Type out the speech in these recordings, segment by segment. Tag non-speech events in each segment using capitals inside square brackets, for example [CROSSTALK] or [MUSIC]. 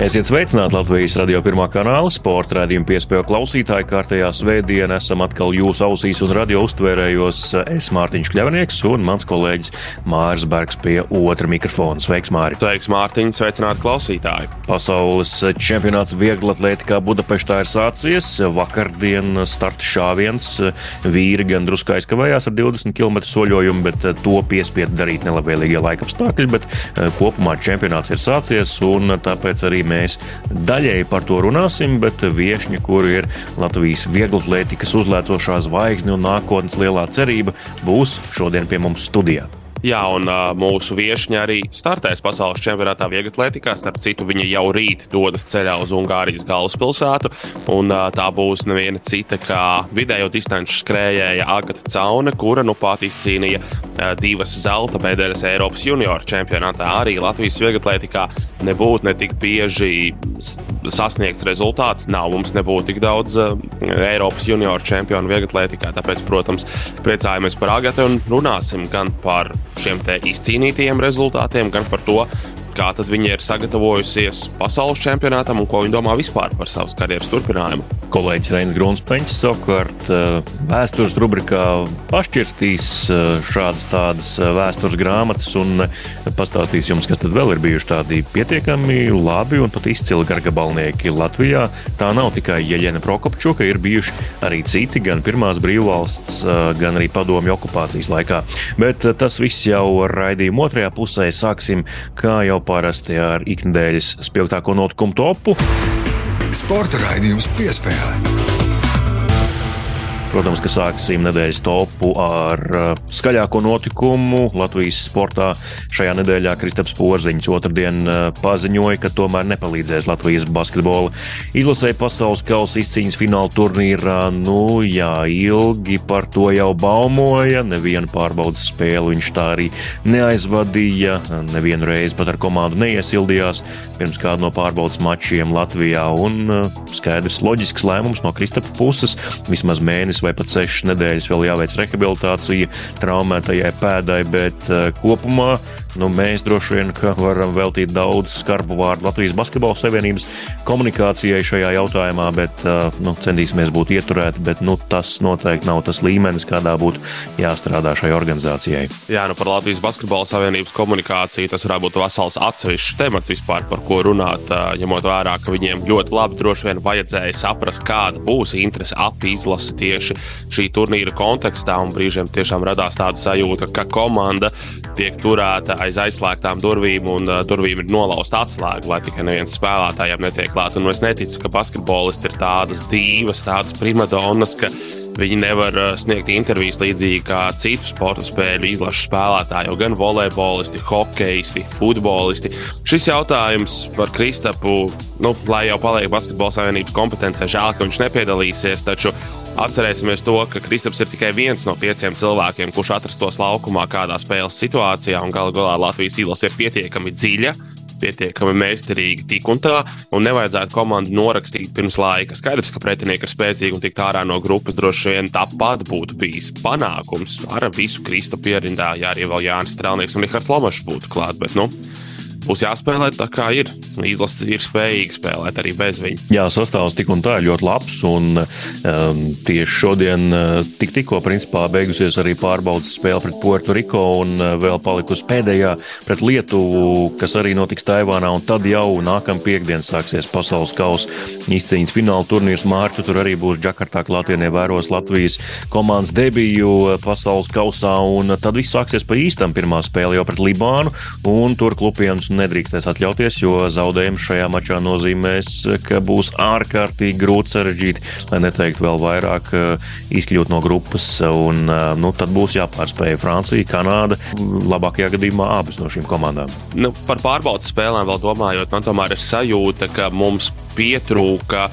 Esiet sveicināti Latvijas radio pirmā kanāla sporta raidījuma piespēļu klausītāji. Kārtējā svētdienā esam atkal jūsu ausīs un radio uztvērējos. Es Mārtiņš Kļavnieks un mans kolēģis Mārs Bergs pie otra mikrofona. Sveiks, Māri! Sveiks, Mārtiņ! Sveicināti klausītāji! Pasaules čempionāts vieglatlētikā Budapeštā ir sācies. Vakardien starta šāviens. Vīri gan drusku aizkavējās ar 20 km soļojumu, bet to piespiedu darīt nelabvēlīgie laikapstākļi. Bet kopumā čempionāts ir sācies un tāpēc arī mēs daļēji par to runāsim, bet viesņi, kuri ir Latvijas vieglatlētikas uzlēcošā zvaigzne un nākotnes lielā cerība, būs šodien pie mums studijā. Jā, un uh, mūsu viesiņa arī startēs pasaules čempionātā vieglatlētikā. Starp citu, viņa jau rīt dodas ceļā uz Ungārijas galvaspilsētu. Un, uh, tā būs neviena cita kā vidējo distanču skrējēja Agata Caune, kura nu pat izcīnīja divas zelta medaļas Eiropas junioru čempionātā. Arī Latvijas vieglatlētikā nebūtu ne tik bieži sasniegts rezultāts. Nav mums nebūtu tik daudz uh, Eiropas junioru čempionu vieglatlētikā. Tāpēc, protams, priecājamies par Agatu un runāsim gan par šiem izcīnītajiem rezultātiem, gan par to, kā viņa ir sagatavojusies pasaules čempionātam un ko viņa domā vispār par savas karjeras turpinājumu. Kolēģis Reinis Grunsteins savukārt eh, vēstures rubrikā pašķirstīs eh, šādas tādas eh, vēstures grāmatas un pastāstīs jums, kas tad vēl ir bijuši tādi pietiekami labi un pat izcili gargabalnieki Latvijā. Tā nav tikai Jeļena Prokopčuka, ir bijuši arī citi, gan pirmās brīvvalsts, gan arī padomju okupācijas laikā. Bet tas viss jau raidījuma otrajā pusē sāksim, kā jau parasti ar ikdienas spilgtāko notikumu topu. Sporta raidījums piespēlē. Protams, ka sāksim nedēļas topu ar uh, skaļāko notikumu Latvijas sportā. Šajā nedēļā Kristaps Porziņš otrdien uh, paziņoja, ka tomēr nepalīdzēs Latvijas basketbola izlasē pasaules kausa izcīņas fināla turnīrā. Nu, jā, ilgi par to jau baumoja. Nevienu pārbaudas spēli viņš tā arī neaizvadīja. Nevienu reizi pat ar komandu neiesildījās pirms kāda no pārbaudas mačiem Latvijā. Un uh, skaidrs, loģisks lēmums no Kristapa puses vismaz mēnesis mēnesis vai pat sešas nedēļas vēl jāveic rehabilitācija traumētajai pēdai, bet uh, kopumā nu, mēs droši vien varam veltīt daudz skarbu vārdu Latvijas Basketbola Savienības komunikācijai šajā jautājumā, bet uh, nu, centīsimies būt ieturēti. Bet nu, tas noteikti nav tas līmenis, kādā būtu jāstrādā šai organizācijai. Jā, nu par Latvijas Basketbola Savienības komunikāciju tas varētu būt vesels atsevišķs temats vispār, par ko runāt. Uh, ņemot vērā, ka viņiem ļoti labi droši vien vajadzēja saprast, kāda būs interese ap izlasi tieši šī turnīra kontekstā. Un brīžiem tiešām radās tāda sajūta, ka komanda tiek turēta aiz aizslēgtām durvīm, un uh, durvīm ir nolausta atslēga, lai tikai neviens spēlētājiem netiek klāts. Un es neticu, ka basketbolisti ir tādas divas, tādas primadonas, ka viņi nevar sniegt intervijas līdzīgi kā citu sporta spēļu izlašu spēlētāji, jau gan volejbolisti, hokeisti, futbolisti. Šis jautājums par Kristapu, nu, lai jau paliek Basketbola savienības kompetencē, žēl, ka viņš nepiedalīsies. Taču Atcerēsimies to, ka Kristaps ir tikai viens no pieciem cilvēkiem, kurš atrastos laukumā kādā spēles situācijā, un galu galā Latvijas īlas ir pietiekami dziļa. Pietiekami meistarīgi tik un tā, un nevajadzētu komandu norakstīt pirms laika. Skaidrs, ka pretinieki ir spēcīgi un tikt ārā no grupas droši vien tāpat būtu bijis panākums ar visu Kristu pierindā, ja arī vēl Jānis Strēlnieks un Rihards Lomašs būtu klāt. Bet, nu, būs jāspēlē tā, kā ir. Izlase ir spējīga spēlēt arī bez viņa. Jā, sastāvs tik un tā ir ļoti labs. Un, um, tieši šodien uh, tik, tikko principā, beigusies arī pārbaudas spēle pret Puerto-Riko un uh, vēl palikusi pēdējā pret Lietuvu, kas arī notiks Taivānā. Tad jau nākamā piekdiena sāksies pasaules kausa izcīņas fināla turnīrs. Mārķu tur arī būs Džakartā klātienē vēros Latvijas komandas debiju uh, pasaules kausā. Un tad viss sāksies pa īstam pirmā spēle jau pret Libānu. Un tur klupienas nedrīkstēs atļauties, jo zaudējums šajā mačā nozīmēs, ka būs ārkārtīgi grūti sarežģīti, lai neteiktu vēl vairāk, eh, izkļūt no grupas. Un, eh, nu, tad būs jāpārspēj Francija, Kanāda, labākajā gadījumā abas no šīm komandām. Nu, par pārbaudas spēlēm vēl domājot, man tomēr ir sajūta, ka mums pietrūka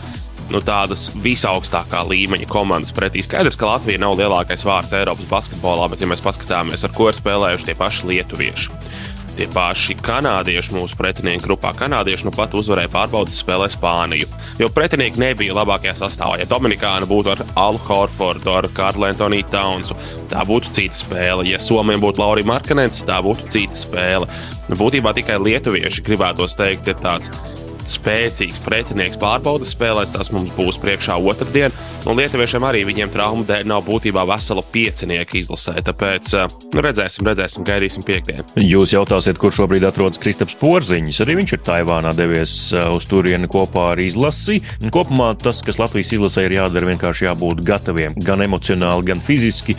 nu, tādas visaugstākā līmeņa komandas pretī. Skaidrs, ka Latvija nav lielākais vārds Eiropas basketbolā, bet, ja mēs paskatāmies, ar ko ir spēlējuši tie paši lietuvieši. Tie paši kanādieši mūsu pretinieku grupā. Kanādieši nu pat uzvarēja pārbaudas spēlē Spāniju. Jo pretinieki nebija labākajā sastāvā. Ja Dominikāna būtu ar Alu Horfordu, ar Karlu Antoniju Taunsu, tā būtu cita spēle. Ja Somijam būtu Laurija Markanens, tā būtu cita spēle. Nu, būtībā tikai lietuvieši gribētos teikt, ir tāds spēcīgs pretinieks pārbaudas spēlēs. Tas mums būs priekšā otrdien. Un lietuviešiem arī viņiem traumu dēļ nav būtībā vesela piecinieka izlasē. Tāpēc eh, nu, redzēsim, redzēsim, gaidīsim piekdienu. Jūs jautāsiet, kur šobrīd atrodas Kristaps Porziņš. Arī viņš ir Taivānā devies eh, uz turieni kopā ar izlasi. Kopumā tas, kas Latvijas izlasē ir jādara, vienkārši jābūt gataviem gan emocionāli, gan fiziski.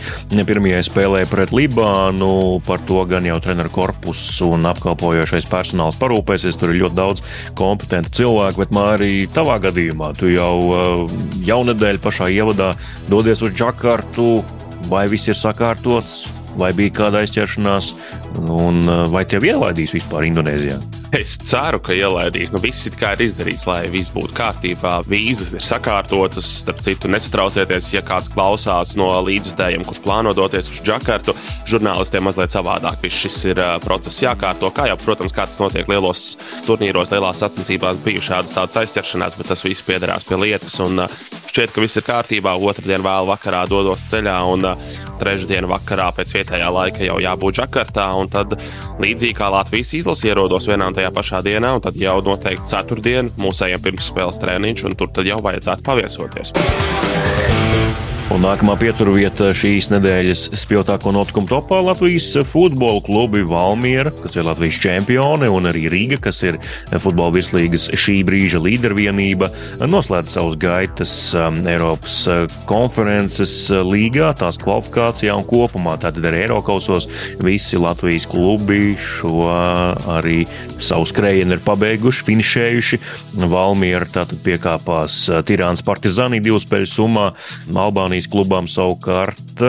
Pirmajai spēlē pret Libānu, par to gan jau treneru korpus un apkalpojošais personāls parūpēsies. Tur ir ļoti daudz kompetenci kompetentu cilvēku, bet Mārī, tavā gadījumā. Tu jau uh, jaunadēļ pašā ievadā dodies uz Džakartu, vai viss ir sakārtots, vai bija kāda aizķeršanās, un uh, vai tev ielaidīs vispār Indonēzijā? Es ceru, ka ielaidīs. Nu, viss ir izdarīts, lai viss būtu kārtībā. Vīzas ir sakārtotas. Starp citu, nesatraucieties, ja kāds klausās no līdzjutējiem, kurš plāno doties uz Džakartu. Žurnālistiem mazliet savādāk. Viss šis ir uh, process jākārto. Kā jau, protams, kā tas notiek lielos turnīros, lielās sacensībās, bija šādas tādas aizķeršanās, bet tas viss piederās pie lietas. Un, uh, šķiet, ka viss ir kārtībā. Otradien vēl vakarā dodos ceļā, un uh, trešdien vakarā pēc vietējā laika jau jābūt Džakartā. Tad līdzīgi kā Latvijas izlase ierodos vienā un tajā pašā dienā, un tad jau noteikti ceturtdien mūsējiem pirmsspēles treniņš, un tur jau vajadzētu paviesoties. Un nākamā pieturvieta šīs nedēļas spilgtāko notikumu topā Latvijas futbola klubi Valmiera, kas ir Latvijas čempioni, un arī Rīga, kas ir futbola virslīgas šī brīža līdervienība, noslēdz savus gaitas um, Eiropas uh, konferences uh, līgā, tās kvalifikācijā un kopumā. Tātad arī Eiropausos visi Latvijas klubi šo arī savu skrējienu ir pabeiguši, finišējuši. Valmiera tātad piekāpās uh, Tirānas Partizānī divu spēļu summā, Albānijas Igaunijas klubām savukārt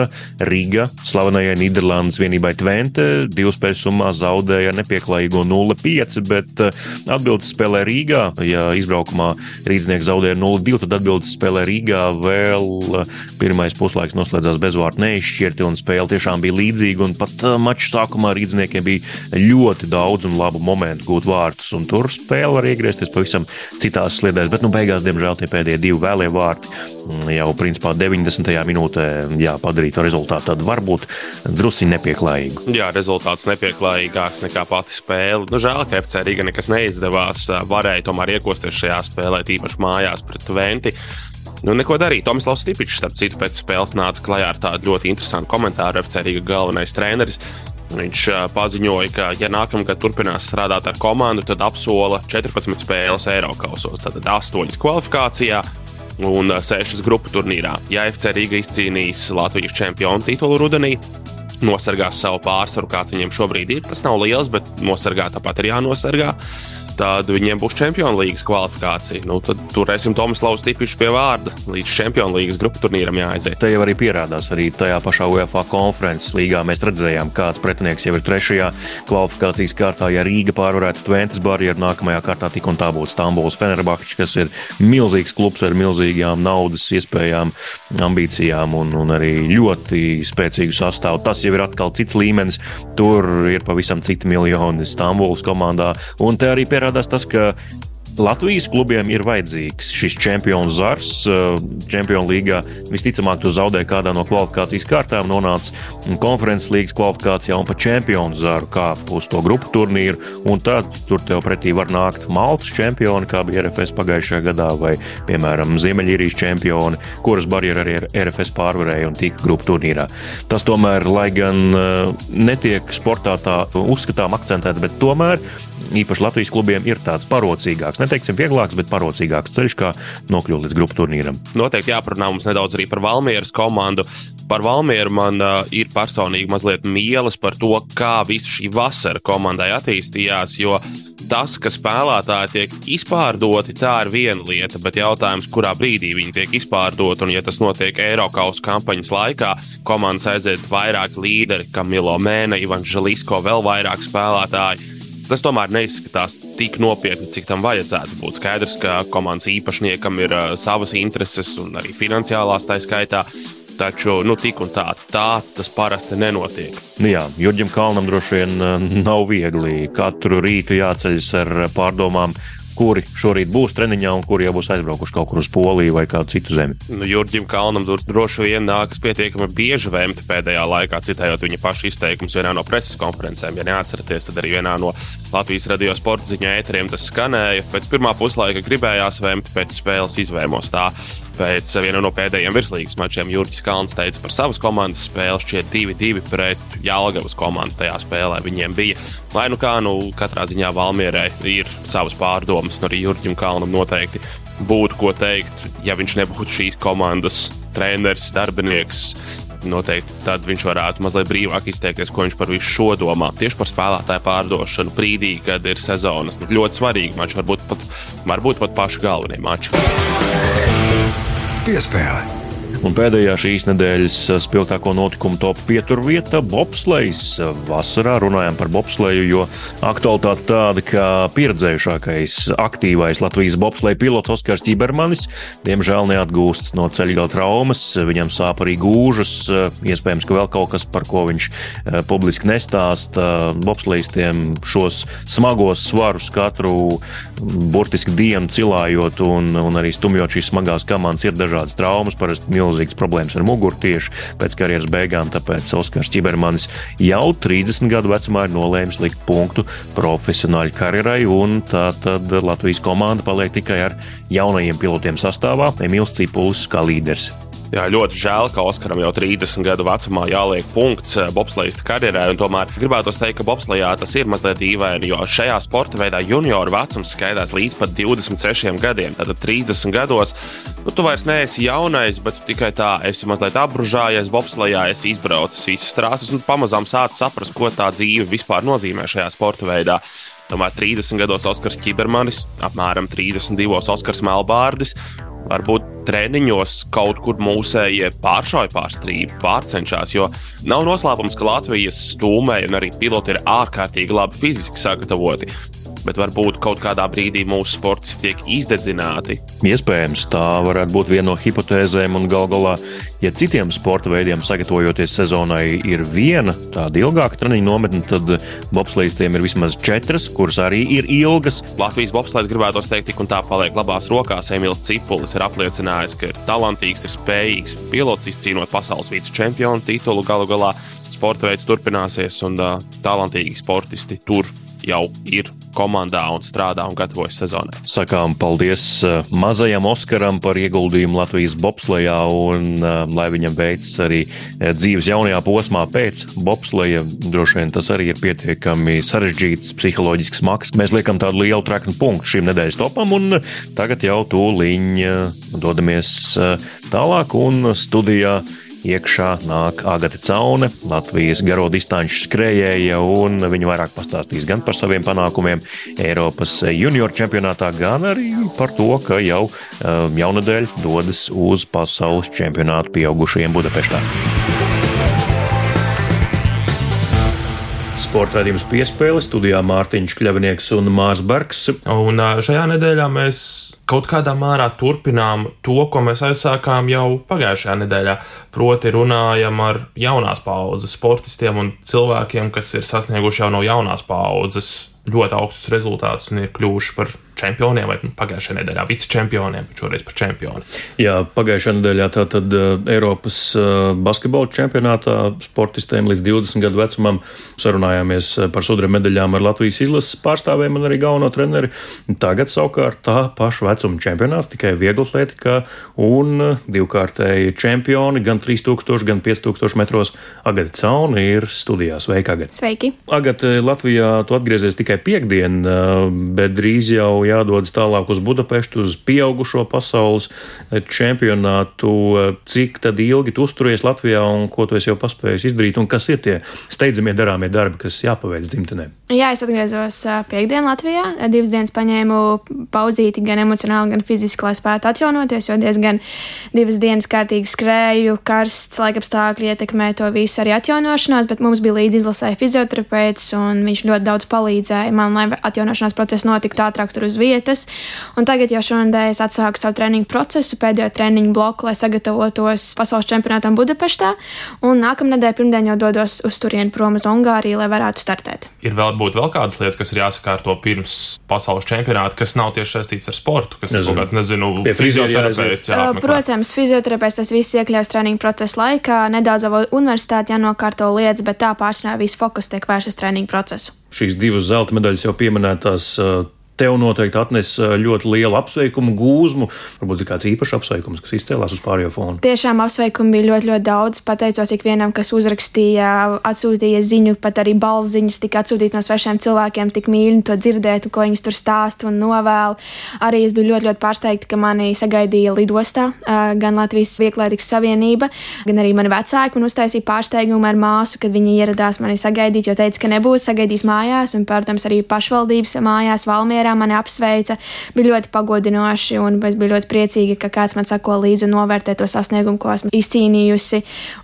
Riga, slavenajai Nīderlandes vienībai Tvente, divu spēļu summā zaudēja nepieklājīgo 0-5, bet eh, atbildes spēlē Rīgā. Ja izbraukumā rīznieks zaudēja 0-2, tad atbildes spēlē Rīgā vēl eh, pirmais puslaiks noslēdzās bezvārdu neizšķirti un spēle tiešām bija līdzīga. Un pat eh, maču sākumā rīzniekiem bija ļoti daudz un labu momentu gūt vārdus, un tur spēle var iegriezties pavisam citās sliedēs. Bet, nu, beigās, diemžēl, tie pēdējie divi vēlie vārti jau principā 90. minūtē jā, padarīja to rezultātu tādu varbūt drusku nepieklājīgu. Jā, rezultāts nepieklājīgāks nekā pati spēle. Nu, žēl, ka FC Riga nekas neizdevās. Varēja tomēr iekosties šajā spēlē, tīpaši mājās pret Venti. Nu, neko darīt. Tomislavs Stipičs, starp citu, pēc spēles nāca klajā ar tādu ļoti interesantu komentāru. FC Riga galvenais treneris. Viņš paziņoja, ka, ja nākamgad turpinās strādāt ar komandu, tad apsola 14 spēles Eiropas kausos, tad 8 kvalifikācijā un 6 grupu turnīrā. Ja FC Riga izcīnīs Latvijas čempionu titulu rudenī, nosargās savu pārsvaru, kāds viņiem šobrīd ir. Tas nav liels, bet nosargāt tāpat ir jānosargā tad viņiem būs Champions League kvalifikācija. Nu, tad turēsim Tomaslavu Stipišu pie vārda. Līdz Champions League grupu turnīram jāaiziet. Te jau arī pierādās arī tajā pašā UEFA konferences līgā. Mēs redzējām, kāds pretinieks jau ir trešajā kvalifikācijas kārtā. Ja Rīga pārvarētu Tventas barjeru, nākamajā kārtā tik un tā būtu Stambuls Fenerbahčs, kas ir milzīgs klubs ar milzīgām naudas iespējām, ambīcijām un, un arī ļoti spēcīgu sastāvu. Tas jau ir atkal cits līmenis. Tur ir pavisam citi miljoni Stambuls komandā. Un te arī pierādās parādās tas, ka Latvijas klubiem ir vajadzīgs šis čempionu zars. Čempionu līgā visticamāk, tu zaudēji kādā no kvalifikācijas kārtām, nonāca konferences līgas kvalifikācijā un pa čempionu zaru kāp uz to grupu turnīru. Un tad tur tev pretī var nākt Maltas čempioni, kā bija RFS pagājušajā gadā, vai, piemēram, Ziemeļīrijas čempioni, kuras barjeru arī RFS pārvarēja un tika grupu turnīrā. Tas tomēr, lai gan netiek sportā tā uzskatām akcentēts, bet tomēr īpaši Latvijas klubiem ir tāds parocīgāks, neteiksim vieglāks, bet parocīgāks ceļš, kā nokļūt līdz grupu turnīram. Noteikti jāparunā mums nedaudz arī par Valmieras komandu. Par Valmieru man uh, ir personīgi mazliet mīlas par to, kā visa šī vasara komandai attīstījās, jo tas, ka spēlētāji tiek izpārdoti, tā ir viena lieta, bet jautājums, kurā brīdī viņi tiek izpārdoti, un ja tas notiek Eiropas kampaņas laikā, komandas aiziet vairāk līderi, kā Milo Mēne, Ivans Žalisko, vēl vairāk spēlētāji tas tomēr neizskatās tik nopietni, cik tam vajadzētu būt. Skaidrs, ka komandas īpašniekam ir uh, savas intereses un arī finansiālās tā skaitā. Taču, nu, tik un tā, tā tas parasti nenotiek. Nu jā, Jurģim Kalnam droši vien nav viegli. Katru rītu jāceļas ar pārdomām, kuri šorīt būs treniņā un kuri jau būs aizbraukuši kaut kur uz Poliju vai kādu citu zemi. Nu, Jurģim Kalnam droši vien nākas pietiekami bieži vēmti pēdējā laikā, citējot viņa paša izteikumus vienā no preses konferencēm. Ja neatceraties, tad arī vienā no Latvijas radio sporta ziņā ēteriem tas skanēja. Pēc pirmā puslaika gribējās vēmt, pēc spēles izvēmos tā. Pēc viena no pēdējiem virslīgas mačiem Jurģis Kalns teica par savas komandas spēli. Šķiet, 2-2 pret Jālgavas komandu tajā spēlē viņiem bija. Lai nu kā, nu katrā ziņā Valmierai ir savas pārdomas, un arī Jurģim Kalnam noteikti būtu ko teikt, ja viņš nebūtu šīs komandas treneris, darbinieks. Noteikti tad viņš varētu mazliet brīvāk izteikties, ko viņš par visu šo domā. Tieši par spēlētāju pārdošanu brīdī, kad ir sezonas nu, ļoti svarīgi mači, varbūt pat, varbūt pat paši galvenie mači. Piespēle. Un pēdējā šīs nedēļas spilgtāko notikumu top 5 vieta - bobslēgs. Vasarā runājām par bobslēju, jo aktualitāte tāda, ka pieredzējušākais aktīvais Latvijas bobslēja pilots Oskars Čibermanis diemžēl neatgūstas no ceļgala traumas. Viņam sāp arī gūžas, iespējams, ka vēl kaut kas, par ko viņš eh, publiski nestāsta. Bobslēgstiem šos smagos svarus katru burtiski dienu cilājot un, un arī stumjot šīs smagās komandas ir dažādas traumas, parasti milzīgas problēmas ar muguru tieši pēc karjeras beigām. Tāpēc Oskars Čibermanis jau 30 gadu vecumā ir nolēmis likt punktu profesionāļu karjerai, un tā tad Latvijas komanda paliek tikai ar jaunajiem pilotiem sastāvā - Emīls Cipulis kā līderis. Jā, ļoti žēl, ka Oskaram jau 30 gadu vecumā jāliek punkts eh, bobslejas karjerē. Tomēr gribētu teikt, ka bobslejā tas ir mazliet dīvaini, jo šajā sporta veidā junioru vecums skaitās līdz pat 26 gadiem. Tātad 30 gados nu, tu vairs neesi jaunais, bet tikai tā esi mazliet apbružājies bobslejā, esi izbraucis visas trases un pamazām sācis saprast, ko tā dzīve vispār nozīmē šajā sporta veidā. Tomēr 30 gados Oskars Čibermanis, apmēram 32 Oskars Melbārdis varbūt treniņos kaut kur mūsējie pāršauja pārstrīdu, pārcenšas. Jo nav noslēpums, ka Latvijas stūmēji un arī piloti ir ārkārtīgi labi fiziski sagatavoti bet varbūt kaut kādā brīdī mūsu sportisti tiek izdedzināti. Iespējams, tā varētu būt viena no hipotēzēm, un gal galā, ja citiem sporta veidiem sagatavojoties sezonai ir viena tāda ilgāka treniņa nometne, tad bobslēgstiem ir vismaz četras, kuras arī ir ilgas. Latvijas bobslēgs gribētu teikt, tik un tā paliek labās rokās. Emīls Cipulis ir apliecinājis, ka ir talantīgs, ir spējīgs pilots izcīnot pasaules vice čempionu titulu galu galā. Sporta veids turpināsies, un uh, talantīgi sportisti tur jau ir komandā un strādā un gatavojas sezonai. Sakām paldies uh, mazajam Oskaram par ieguldījumu Latvijas bobslejā un uh, lai viņam veicas arī uh, dzīves jaunajā posmā pēc bobsleja. Droši vien tas arī ir pietiekami sarežģīts psiholoģisks maks. Mēs liekam tādu lielu treknu punktu šim nedēļas topam un tagad jau tūliņ dodamies tālāk un studijā Iekšā nāk Agate Caune, Latvijas garo distanču skrejēja, un viņa vairāk pastāstīs gan par saviem panākumiem Eiropas junioru čempionātā, gan arī par to, ka jau um, jaunadēļ dodas uz pasaules čempionātu pieaugušajiem Budapeštā. Sporta raidījums piespēle studijā Mārtiņš Kļavnieks un Mārs Bergs. Un šajā nedēļā mēs kaut kādā mērā turpinām to, ko mēs aizsākām jau pagājušajā nedēļā. Proti, runājam ar jaunās paudzes sportistiem un cilvēkiem, kas ir sasnieguši jau no jaunās paudzes ļoti augstus rezultātus un ir kļuvuši par čempioniem, vai pagājušajā nedēļā vicečempioniem, bet šoreiz par čempioni. Jā, pagājušajā nedēļā tātad uh, Eiropas uh, basketbola čempionātā sportistiem līdz 20 gadu vecumam sarunājāmies uh, par sudraba medaļām ar Latvijas izlases pārstāvēm un arī galveno treneri. Tagad savukārt tā paša vecuma čempionāts, tikai viegla atletika un divkārtēji čempioni gan 3000, gan 5000 metros. Agata Cauna ir studijā. Sveika, Agata! Sveiki! Agata, Latvijā tu atgriezies tikai piekdien, bet drīz jau jādodas tālāk uz Budapeštu, uz pieaugušo pasaules čempionātu. Cik ilgi tu uzturies Latvijā un ko tu esi jau paspējis izdarīt, un kas ir tie steidzamie darāmie darbi, kas jāpaveic dzimtenē? Jā, es atgriezos piekdienā Latvijā. Divas dienas paņēmu pauzīti gan emocionāli gan fiziski, lai spētu atjaunoties, jo diezgan divas dienas kārtīgi skrēju, karsts, laikapstākļi ietekmē to visu arī atjaunošanās, bet mums bija līdzi izlasēja fizioterapeits, un viņš ļoti daudz palīdzēja man, lai atjaunošanās process notiktu ātrāk tur uz vietas. Un tagad jau šonadēļ es atsāku savu treniņu procesu, pēdējo treniņu bloku, lai sagatavotos pasaules čempionātam Budapeštā, un nākamnedēļ pirmdien jau dodos uz turieni prom uz Ungāriju, lai varētu startēt. Ir vēl, vēl kādas lietas, kas ir jāsakārto pirms pasaules čempionāta, kas nav tieši saistīts ar sportu, kas nezinu. ir kaut kāds, nezinu, fizioterapeits. Jā, Protams, fizioterapeits tas viss iekļauts treniņu procesa laikā, nedaudz universitātē jānokārto lietas, bet tā pārsvarā viss fokus tiek vērsts uz treniņu procesu. Šīs divas zelta medaļas jau pieminētās. Tev noteikti atnes ļoti lielu apsveikumu gūzmu. Varbūt ir kāds īpašs apsveikums, kas izcēlās uz pārējo fonu. Tiešām apsveikumu bija ļoti, ļoti daudz. Pateicos ikvienam, kas uzrakstīja, atsūtīja ziņu, pat arī balss ziņas tika atsūtītas no svešiem cilvēkiem. Tik mīļi to dzirdēt, ko viņi tur stāsta un novēl. Arī es biju ļoti, ļoti pārsteigta, ka mani sagaidīja lidostā gan Latvijas Vieglaitīgas Savienība, gan arī mani vecāki man uztaisīja pārsteigumu ar māsu, kad viņi ieradās mani sagaidīt, jo teica, ka nebūs sagaidījis mājās, un, protams, arī pašvaldības mājās Valmierā Instagram mani apsveica. Bija ļoti pagodinoši, un es biju ļoti priecīga, ka kāds man sako līdzi un novērtē to sasniegumu, ko esmu izcīnījusi.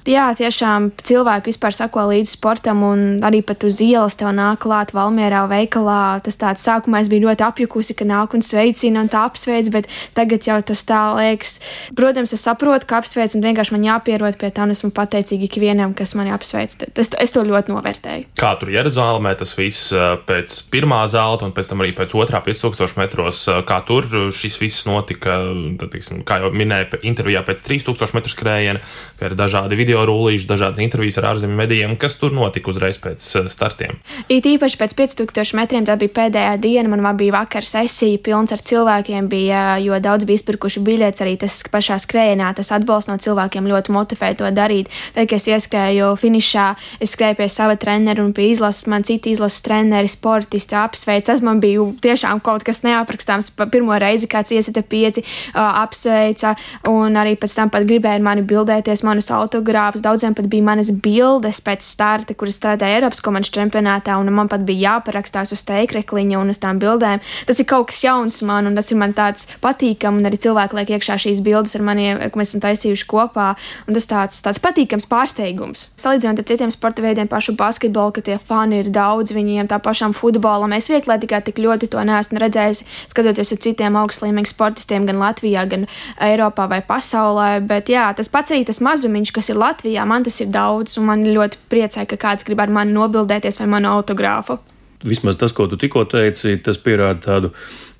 Jā, tiešām cilvēki vispār sako līdzi sportam, un arī pat uz ielas tev nāk klāt Valmierā veikalā. Tas tāds sākumā es biju ļoti apjukusi, ka nāk un sveicina un tā apsveic, bet tagad jau tas tā liekas. Protams, es saprotu, ka apsveic, un vienkārši man jāpierod pie tā, un esmu pateicīga ikvienam, kas mani apsveic. Es, es to ļoti novērtēju. Kā tur Jeruzalemē tas viss pēc pirmā zelta un pēc tam arī pēc otrā otrā 5000 metros, kā tur šis viss notika. Tad, tiksim, kā jau minēju, intervijā pēc 3000 metru skrējiena, ka ir dažādi video rullīši, dažādas intervijas ar ārzemju medijiem. Kas tur notika uzreiz pēc startiem? It īpaši pēc 5000 metriem, tā bija pēdējā diena, man bija vakar sesija, pilns ar cilvēkiem, bija, jo daudz bija izpirkuši biļetes, arī tas pašā skrējienā, tas atbalsts no cilvēkiem ļoti motivē to darīt. Tad, kad es ieskrēju finišā, es skrēju pie sava trenera un pie izlases, man citi izlases treneri, sportisti apsveic. Tas man bija tiešām tiešām kaut kas neaprakstāms. Pirmo reizi kāds iesita pieci, uh, apsveica, un arī pēc tam pat gribēja ar mani bildēties, manus autogrāfus. Daudziem pat bija manas bildes pēc starta, kuras strādāja Eiropas komandas čempionātā, un man pat bija jāparakstās uz teikrekliņa un uz tām bildēm. Tas ir kaut kas jauns man, un tas ir man tāds patīkams, un arī cilvēki liek iekšā šīs bildes ar maniem, ko mēs esam taisījuši kopā, un tas tāds, tāds patīkams pārsteigums. Salīdzinot ar citiem sporta veidiem, pašu basketbolu, ka tie fani ir daudz, viņiem tā pašām futbolam, mēs vieglāk tikai tik ļoti to neesmu redzējusi, skatoties uz citiem augstlīmeņa sportistiem gan Latvijā, gan Eiropā vai pasaulē. Bet jā, tas pats arī tas mazumiņš, kas ir Latvijā, man tas ir daudz, un man ļoti priecē, ka kāds grib ar mani nobildēties vai manu autogrāfu. Vismaz tas, ko tu tikko teici, tas pierāda tādu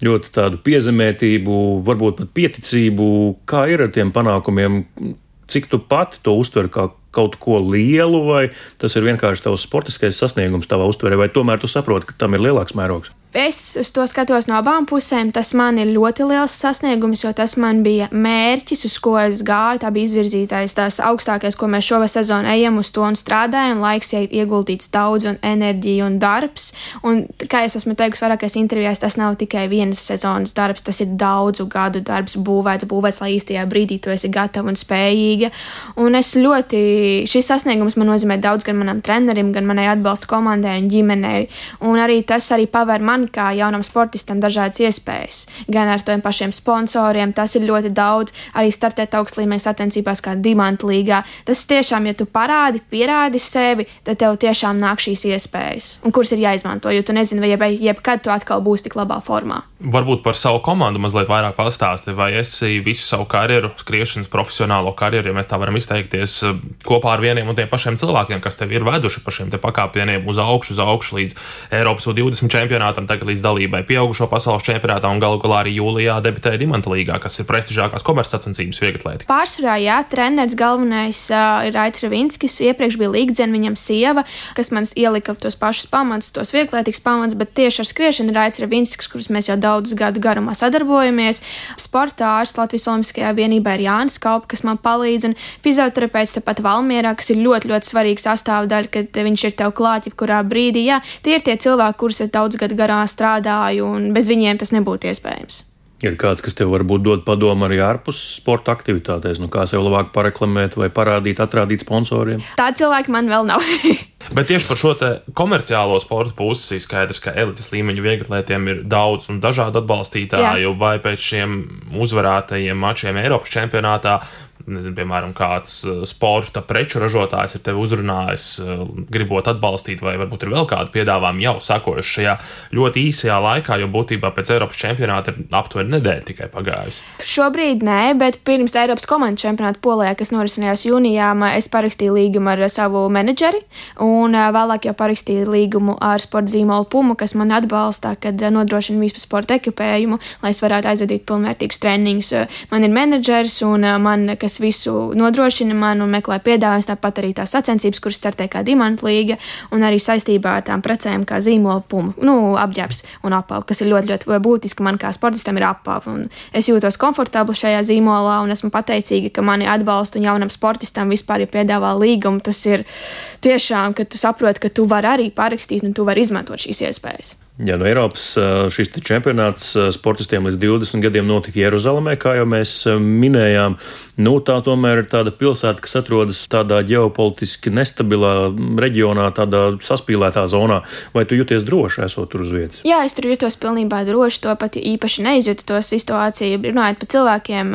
ļoti tādu piezemētību, varbūt pat pieticību, kā ir ar tiem panākumiem. Cik tu pati to uztver kā kaut ko lielu, vai tas ir vienkārši tavs sportiskais sasniegums tavā uztverē, vai tomēr tu saproti, ka tam ir lielāks mērogs? Es uz to skatos no abām pusēm. Tas man ir ļoti liels sasniegums, jo tas man bija mērķis, uz ko es gāju. Tā bija izvirzītais, tās augstākais, ko mēs šovasar sezonā ejam uz to un strādājam. Laiks ir ieguldīts daudz, un enerģija un darbs. Un, kā jau esmu teikusi vairākās intervijās, tas nav tikai vienas sezonas darbs, tas ir daudzu gadu darbs, būvēts, būvēts, lai īstajā brīdī tu esi gatava un spējīga. Un es ļoti, šis sasniegums man nozīmē daudz gan manam trenerim, gan manai atbalsta komandai un ģimenei. Un arī tas arī paver man man kā jaunam sportistam dažādas iespējas. Gan ar tiem pašiem sponsoriem, tas ir ļoti daudz, arī startēt augstlīmeņa sacensībās, kā Dimanta līgā. Tas tiešām, ja tu parādi, pierādi sevi, tad tev tiešām nāk šīs iespējas, un kuras ir jāizmanto, jo tu nezini, vai jeb, jebkad tu atkal būsi tik labā formā. Varbūt par savu komandu mazliet vairāk pastāsti, vai esi visu savu karjeru, skriešanas profesionālo karjeru, ja mēs tā varam izteikties, kopā ar vieniem un tiem pašiem cilvēkiem, kas tevi ir veduši pa šiem pakāpieniem uz augšu, uz augšu līdz Eiropas U20 čempionātam tagad līdz dalībai pieaugušo pasaules čempionātā un galu galā arī jūlijā debitēja Dimanta līgā, kas ir prestižākās komercsacensības vieglatlētī. Pārsvarā, jā, treneris galvenais uh, ir Aits Ravinskis, iepriekš bija līgdzena viņam sieva, kas man ielika tos pašus pamatus, tos vieglatlētīgus pamatus, bet tieši ar skriešanu ir Aits Ravinskis, kurus mēs jau daudzus gadu garumā sadarbojamies. Sportā ārsts Latvijas Olimpiskajā vienībā ir Jānis Kaupa, kas man palīdz, un fizioterapeits tepat Valmierā, kas ir ļoti, ļoti svarīga sastāvdaļa, kad viņš ir tev klāt jebkurā brīdī. Jā, tie ir tie cilvēki, kurus es daudz gadu garā strādāju, un bez viņiem tas nebūtu iespējams. Ir kāds, kas tev varbūt dod padomu arī ārpus sporta aktivitātēs, nu kā sev labāk pareklamēt vai parādīt, atrādīt sponsoriem? Tādi cilvēki man vēl nav. [LAUGHS] Bet tieši par šo komerciālo sporta pusi skaidrs, ka elites līmeņa vieglatlētiem ir daudz un dažādu atbalstītāju, Jā. vai pēc šiem uzvarētajiem mačiem Eiropas čempionātā nezinu, piemēram, kāds eh, sporta preču ražotājs ir tevi uzrunājis, eh, gribot atbalstīt, vai varbūt ir vēl kādi piedāvājumi jau sakojuši šajā ļoti īsajā laikā, jo būtībā pēc Eiropas čempionāta ir aptuveni nedēļa tikai pagājusi. Šobrīd nē, bet pirms Eiropas komandas čempionāta Polijā, kas norisinājās jūnijā, es parakstīju līgumu ar savu menedžeri, un eh, vēlāk jau parakstīju līgumu ar sporta zīmolu Pumu, kas man atbalsta, kad nodrošina visu sporta ekipējumu, lai es varētu aizvadīt pilnvērtīgus treniņus. Man ir menedžers un man, kas kas visu nodrošina man un meklē piedāvājumus, tāpat arī tās sacensības, kuras startē kā dimanta līga, un arī saistībā ar tām precēm, kā zīmola puma, nu, apģērbs un apava, kas ir ļoti, ļoti būtiski man kā sportistam ir apava. Es jūtos komfortabli šajā zīmolā un esmu pateicīga, ka mani atbalsta un jaunam sportistam vispār ir piedāvā līgumu. Tas ir tiešām, ka tu saproti, ka tu vari arī parakstīt un tu vari izmantot šīs iespējas. Jā, no Eiropas šis čempionāts sportistiem līdz 20 gadiem notika Jeruzalemē, kā jau mēs minējām. Nu, tā tomēr ir tāda pilsēta, kas atrodas tādā ģeopolitiski nestabilā reģionā, tādā saspīlētā zonā. Vai tu jūties droši, esot tur uz vietas? Jā, es tur jutos pilnībā droši. To pat īpaši neizjūtu to situāciju. Runājot par cilvēkiem,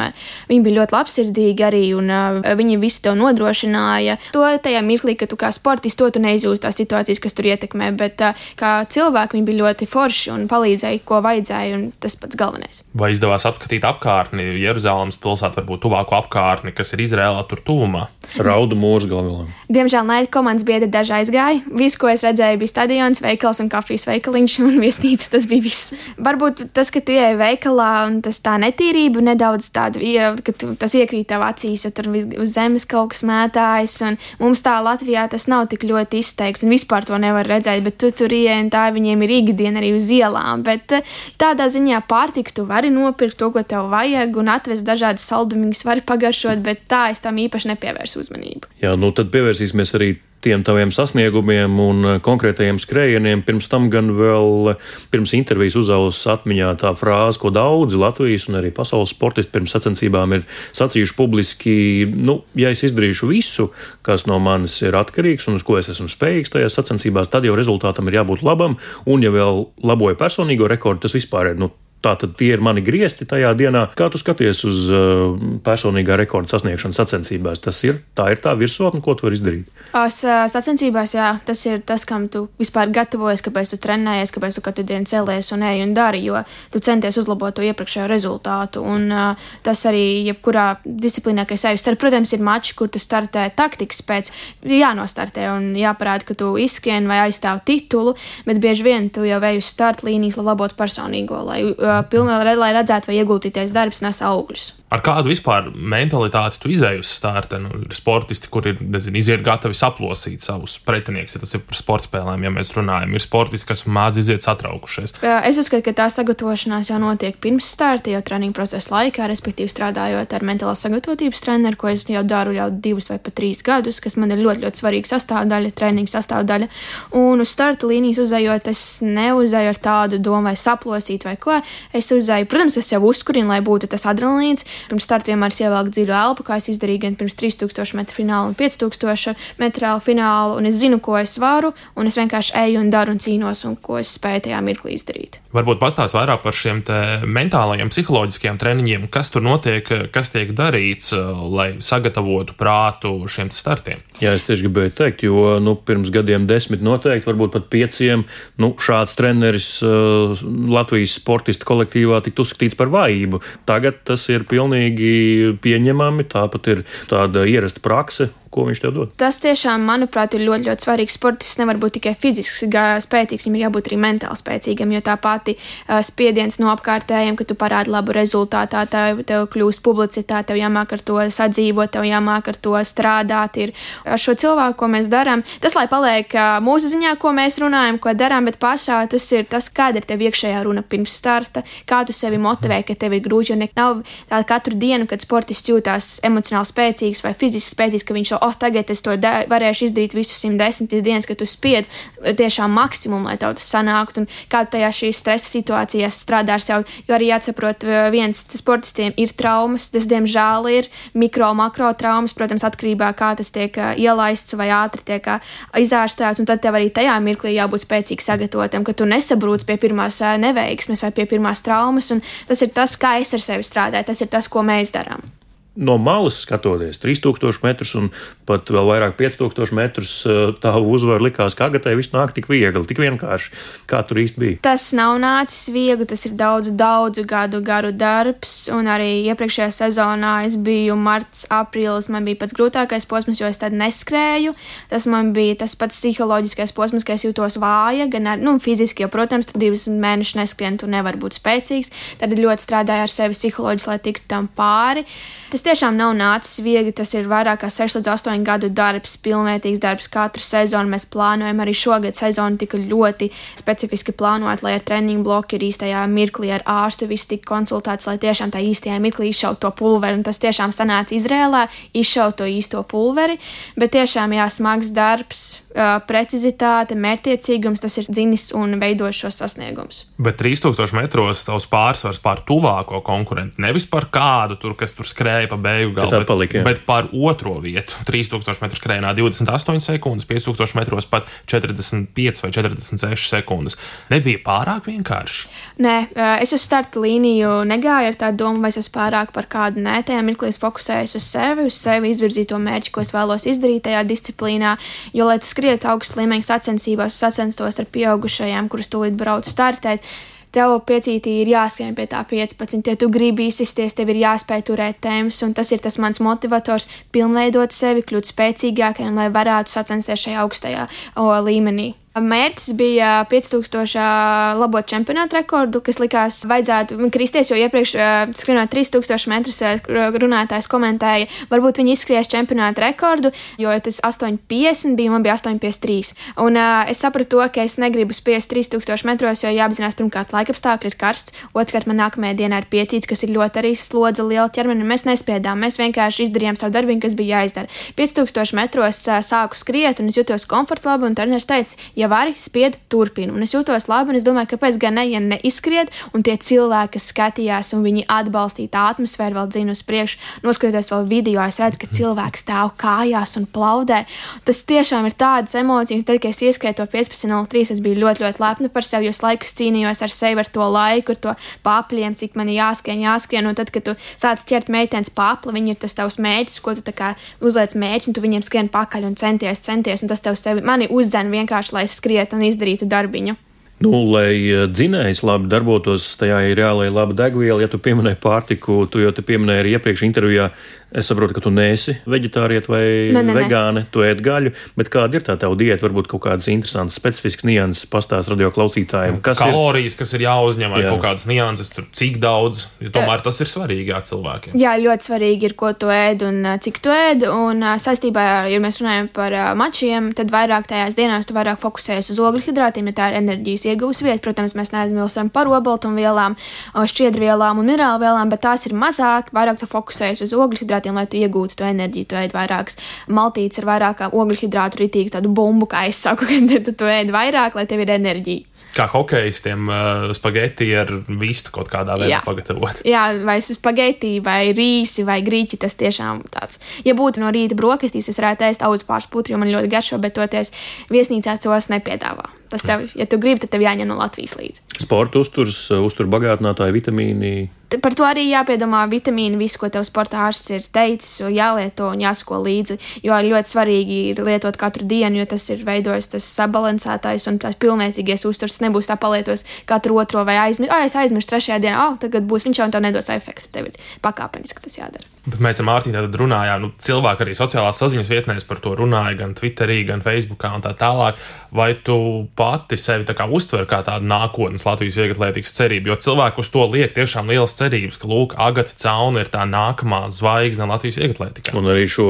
viņi bija ļoti labsirdīgi arī, un viņi visu to nodrošināja. To tajā mirklī, ka tu kā sportists to tu neizjūti tās situācijas, kas tur ietekmē, bet kā cilvēki viņi bija ļoti ļoti forši un palīdzēja, ko vajadzēja, un tas pats galvenais. Vai izdevās apskatīt apkārtni, Jeruzalemes pilsētu, varbūt tuvāko apkārtni, kas ir Izrēlā, tur tuvumā? Raudu mūrs galvā. Diemžēl nē, komandas biedri daži aizgāja. Viss, ko es redzēju, bija stadions, veikals un kafijas veikaliņš un [LAUGHS] viesnīca. Tas bija viss. Varbūt tas, ka tu ieej veikalā un tas tā netīrība nedaudz tāda, ka tu, tas iekrīt tev acīs, ja tur uz zemes kaut kas mētājas. Mums tā Latvijā tas nav tik ļoti izteikts un vispār to nevar redzēt, bet tu tur ieej un tā viņiem ir ikdiena ikdiena arī uz ielām. Bet eh, tādā ziņā pārtiku tu vari nopirkt to, ko tev vajag, un atvest dažādas saldumiņas, vari pagaršot, bet tā es tam īpaši nepievērsu uzmanību. Jā, nu tad pievērsīsimies arī tiem taviem sasniegumiem un eh, konkrētajiem skrējieniem. Pirms tam gan vēl eh, pirms intervijas uzaugs atmiņā tā frāze, ko daudzi Latvijas un arī pasaules sportisti pirms sacensībām ir sacījuši publiski. Nu, ja es izdarīšu visu, kas no manis ir atkarīgs un uz ko es esmu spējīgs tajās sacensībās, tad jau rezultātam ir jābūt labam. Un, ja vēl laboju personīgo rekordu, tas vispār ir nu, Tātad tie ir mani griezti tajā dienā. Kā tu skaties uz uh, personīgā rekorda sasniegšanu sacensībās? Tas ir tā, ir tā virsotne, ko tu vari izdarīt. Es, uh, sacensībās, jā, tas ir tas, kam tu vispār gatavojies, kāpēc tu trenējies, kāpēc tu katru dienu cēlies un ej un dari, jo tu centies uzlabot to iepriekšējo rezultātu. Un uh, tas arī, jebkurā disciplīnā, kas eju starp, protams, ir mači, kur tu startē taktikas pēc, ir jānostartē un jāparāda, ka tu izskrien vai aizstāv titulu, bet bieži vien tu jau ej uz startlīnijas, lai labotu personīgo, lai uh, pilnīgi, lai redzētu, vai ieguldītais darbs nes augļus. Ar kādu vispār mentalitāti tu izēji uz starta? Nu, ir sportisti, kuri nezinu, iziet gatavi saplosīt savus pretiniekus, ja tas ir par sporta spēlēm, ja mēs runājam. Ir sportisti, kas mācās iziet satraukušies. Es uzskatu, ka tā sagatavošanās jau notiek pirms starta, jau treniņa procesa laikā, respektīvi strādājot ar mentālās sagatavotības treneru, ko es jau daru jau divus vai pat trīs gadus, kas man ir ļoti, ļoti svarīga sastāvdaļa, treniņa sastāvdaļa. Un uz starta līnijas uzējot, es neuzēju ar tādu domu, vai saplosīt vai ko. Es uzēju, protams, es sev uzkurinu, lai būtu tas adrenalīns Pirms starta vienmēr ievelku dziļu elpu, kā es izdarīju gan pirms 3000 metru fināla un 5000 metru fināla, un es zinu, ko es varu, un es vienkārši eju un daru un cīnos, un ko es spēju tajā mirklī izdarīt. Varbūt pastāst vairāk par šiem mentālajiem, psiholoģiskiem treniņiem, kas tur notiek, kas tiek darīts, lai sagatavotu prātu šiem startiem. Jā, es tieši gribēju teikt, jo nu, pirms gadiem desmit noteikti, varbūt pat pieciem, nu, šāds treneris uh, Latvijas sportistu kolektīvā tiktu uzskatīts par vājību. Tagad tas ir pilnīgi pieņemami, tāpat ir tāda ierasta prakse, ko viņš tev dod. Tas tiešām, manuprāt, ir ļoti, ļoti svarīgs. Sportists nevar būt tikai fiziski spēcīgs, viņam ir jābūt arī mentāli spēcīgam, jo tā pati uh, spiediens no apkārtējiem, ka tu parādi labu rezultātu, tev, tev kļūst publicitāte, tev jāmāk ar to sadzīvot, tev jāmāk ar to strādāt. Ir ar šo cilvēku, ko mēs darām, tas lai paliek uh, mūsu ziņā, ko mēs runājam, ko darām, bet pašā tas ir tas, kāda ir tev iekšējā runa pirms starta, kā tu sevi motivē, ka tev ir grūti, jo nav tā katru dienu, kad sportists jūtās emocionāli spēcīgs vai fiziski spēcīgs, ka viņš to oh, tagad es to varēšu izdarīt visu 110 dienas, kad tu spied tiešām maksimumu, lai tev tas sanāktu. Un kā tajā šīs stresa situācijās strādā ar sevi, jo arī jāsaprot, viens sportistiem ir traumas, tas diemžēl ir mikro, makro traumas, protams, atkarībā no kā tas tiek ielaists vai ātri tiek izārstēts. Un tad tev arī tajā mirklī jābūt spēcīgi sagatavotam, ka tu nesabrūc pie pirmās neveiksmes vai pie pirmās traumas. Tas ir tas, kā es ar sevi strādāju, tas ir tas, ko mēs darām no malas skatoties, 3000 metrus un pat vēl vairāk 5000 metrus, eh, tā uzvara likās, ka Agatai viss nāk tik viegli, tik vienkārši. Kā tur īsti bija? Tas nav nācis viegli, tas ir daudzu, daudzu gadu garu darbs, un arī iepriekšējā sezonā es biju marts, aprīlis, man bija pats grūtākais posms, jo es tad neskrēju. Tas man bija tas pats psiholoģiskais posms, ka es jūtos vāja, gan ar, nu, fiziski, jo, protams, tu divus mēnešus neskrien, tu nevari būt spēcīgs. Tad ļoti strādāju ar sevi psiholoģiski, lai tiktu tam pāri. Tas tiešām nav nācis viegli. Tas ir vairāk kā 6 līdz 8 gadu darbs, pilnvērtīgs darbs. Katru sezonu mēs plānojam. Arī šogad sezona tika ļoti specifiski plānota, lai ar treniņu bloku ir īstajā mirklī ar ārstu viss tika konsultēts, lai tiešām tā īstajā mirklī izšaut to pulveri. Un tas tiešām sanāca Izrēlā, izšaut to īsto pulveri. Bet tiešām jā, smags darbs, precizitāte, mērķtiecīgums, tas ir dzinis un veido šos sasniegumus. Bet 3000 metros tavs pārsvars pār tuvāko konkurentu, nevis par kādu tur, kas tur skrēja pa beigu galu, atpalika, bet, bet par otro vietu. 3000 metru skrējienā 28 sekundes, 5000 metros pat 45 vai 46 sekundes. Nebija pārāk vienkārši. Nē, es uz starta līniju negāju ar tādu domu, vai es esmu pārāk par kādu nē, tajā mirklī es fokusējos uz sevi, uz sevi izvirzīto mērķi, ko es vēlos izdarīt tajā disciplīnā. Jo, lai tu skrietu augstu līmeņa sacensībās, sacenstos ar pieaugušajiem, kurus tūlīt brauc startēt, tev piecītī ir jāskrien pie tā 15, ja tu gribi izsisties, tev ir jāspēj turēt tēmas, un tas ir tas mans motivators, pilnveidot sevi, kļūt spēcīgākai, lai varētu sacensties šajā augstajā o, līmenī. Mērķis bija 5000 labot čempionāta rekordu, kas likās, vajadzētu kristies, jo iepriekš skrienot 3000 metrus runātājs komentēja, varbūt viņi izskries čempionāta rekordu, jo tas 8,50 bija, man bija 8,53. Un uh, es sapratu to, ka es negribu spiest 3000 metros, jo jāapzinās, pirmkārt, laikapstākļi ir karsts, otrkārt, man nākamajā dienā ir piecīts, kas ir ļoti arī slodza liela ķermeni, un mēs nespiedām, mēs vienkārši izdarījām savu darbu, kas bija jāizdara. 5000 metros uh, sāku skriet, un es jutos komfortabli, un treneris teica, ja vari, spied, turpini. Un es jūtos labi, un es domāju, kāpēc gan ne, ja neizskriet, un tie cilvēki, kas skatījās, un viņi atbalstīja tā atmosfēru, vēl dzina uz priekšu, noskatoties vēl video, es redzu, ka cilvēks stāv kājās un plaudē. Tas tiešām ir tādas emocijas, un tad, kad es ieskrēju to 15.03, es biju ļoti, ļoti lepna par sevi, jo es laikus cīnījos ar sevi, ar to laiku, ar to papļiem, cik man jāskrien, jāskrien, un tad, kad tu sāc ķert meitenes papli, viņi ir tas tavs mērķis, ko tu uzliec mērķi, un tu viņiem skrien pakaļ un centies, centies, un tas tev sevi mani uzdzen vienkārši, lai es skrietu un izdarītu darbiņu. Nu, lai eh, dzinējs labi darbotos, tajā ir jālai laba degviela. Ja tu pieminēji pārtiku, tu jau te pieminēji arī iepriekš intervijā, Es saprotu, ka tu neesi vegetārieta vai ne, ne, vegāne, ne. tu ēd gaļu, bet kāda ir tā tava diēta? Varbūt kaut kādas interesantas, specifiskas nianses pastāst radio klausītājiem. Kas kalorijas, ir? kas ir jāuzņem, vai jā. kaut kādas nianses, tur, cik daudz, jo tomēr tas ir svarīgi cilvēkiem. Jā, ļoti svarīgi ir, ko tu ēd un cik tu ēd. Un saistībā ar, ja mēs runājam par mačiem, tad vairāk tajās dienās tu vairāk fokusējies uz ogļhidrātiem, ja tā ir enerģijas iegūs vieta. Protams, mēs neaizmirstam par obaltumvielām, šķiedrvielām un minerālvielām, bet tās ir mazāk, vairāk tu fokusējies uz ogļhidrātiem hidrātiem, lai tu iegūtu to enerģiju. Tu ēd vairākas maltītes ar vairāk ogļhidrātu, ritīgi tādu bumbu, kā es saku, [LAUGHS] kad tu ēd vairāk, lai tev ir enerģija. Kā hokeistiem, uh, spaghetti ar vistu kaut kādā veidā Jā. pagatavot. [LAUGHS] Jā, vai spaghetti, vai rīsi, vai grīķi. Tas tiešām tāds. Ja būtu no rīta brokastīs, es varētu ēst auzu pārspūtu, jo man ļoti garšo, bet toties viesnīcā tos nepiedāvā. Tas tev, ja tu gribi, tad tev jāņem no Latvijas līdzi. Sporta uzturs, uztur bagātinātāji, vitamīni par to arī jāpiedomā vitamīni, visu, ko tev sporta ārsts ir teicis, jālieto un jāsako līdzi. Jo ļoti svarīgi ir lietot katru dienu, jo tas ir veidojis tas sabalansētājs un tās pilnvērtīgais uzturs. Nebūs tā palietos katru otro vai aizmirst, ah, es aizmirstu trešajā dienā, ah, oh, tagad būs viņš jau un tev nedos efekts. Tev ir pakāpeniski tas jādara. Bet mēs ar Mārtiņu runājām, nu, cilvēki arī sociālās saziņas vietnēs par to runāja, gan Twitterī, gan Facebookā un tā tālāk. Vai tu pati sevi tā kā uztver kā tādu nākotnes Latvijas vieglatlētikas cerību? Jo cilvēku uz to liek tiešām liels cerības, ka, lūk, Agata Cauna ir tā nākamā zvaigzne Latvijas vieglatlētikā. Un arī šo,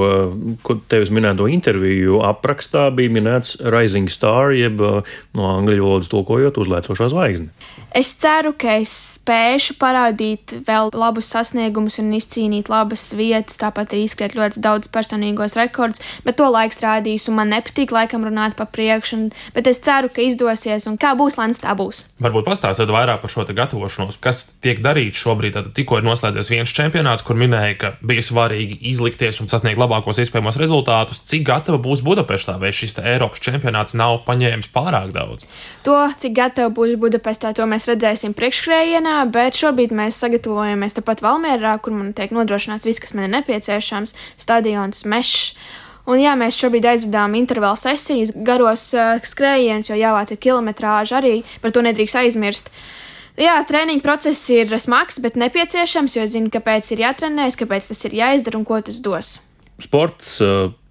tevis minēto interviju aprakstā bija minēts Rising Star, jeb no angļu valodas tulkojot uzlēcošā zvaigzne. Es ceru, ka es spēšu parādīt vēl labus sasniegumus un izcīnīt labas labas vietas, tāpat arī izskriet ļoti daudz personīgos rekordus, bet to laiks rādīs, un man nepatīk laikam runāt pa priekšu, un, bet es ceru, ka izdosies, un kā būs, Lēns, tā būs. Varbūt pastāstiet vairāk par šo gatavošanos, kas tiek darīts šobrīd. Tad tikko ir noslēdzies viens čempionāts, kur minēja, ka bija svarīgi izlikties un sasniegt labākos iespējamos rezultātus. Cik gatava būs Budapeštā, vai šis Eiropas čempionāts nav paņēmis pārāk daudz? To, cik gatava būs Budapestā, to mēs redzēsim priekškrējienā, bet šobrīd mēs sagatavojamies tepat Valmērā, kur man tiek nodrošināts viss, kas man ir nepieciešams - stadions, mešs. Un jā, mēs šobrīd aizvedām intervālu sesijas, garos uh, skrējienus, jo jāvāc ir kilometrāža arī, par to nedrīkst aizmirst. Jā, treniņa process ir smags, bet nepieciešams, jo es zinu, kāpēc ir jātrenējas, kāpēc tas ir jāizdara un ko tas dos. Sports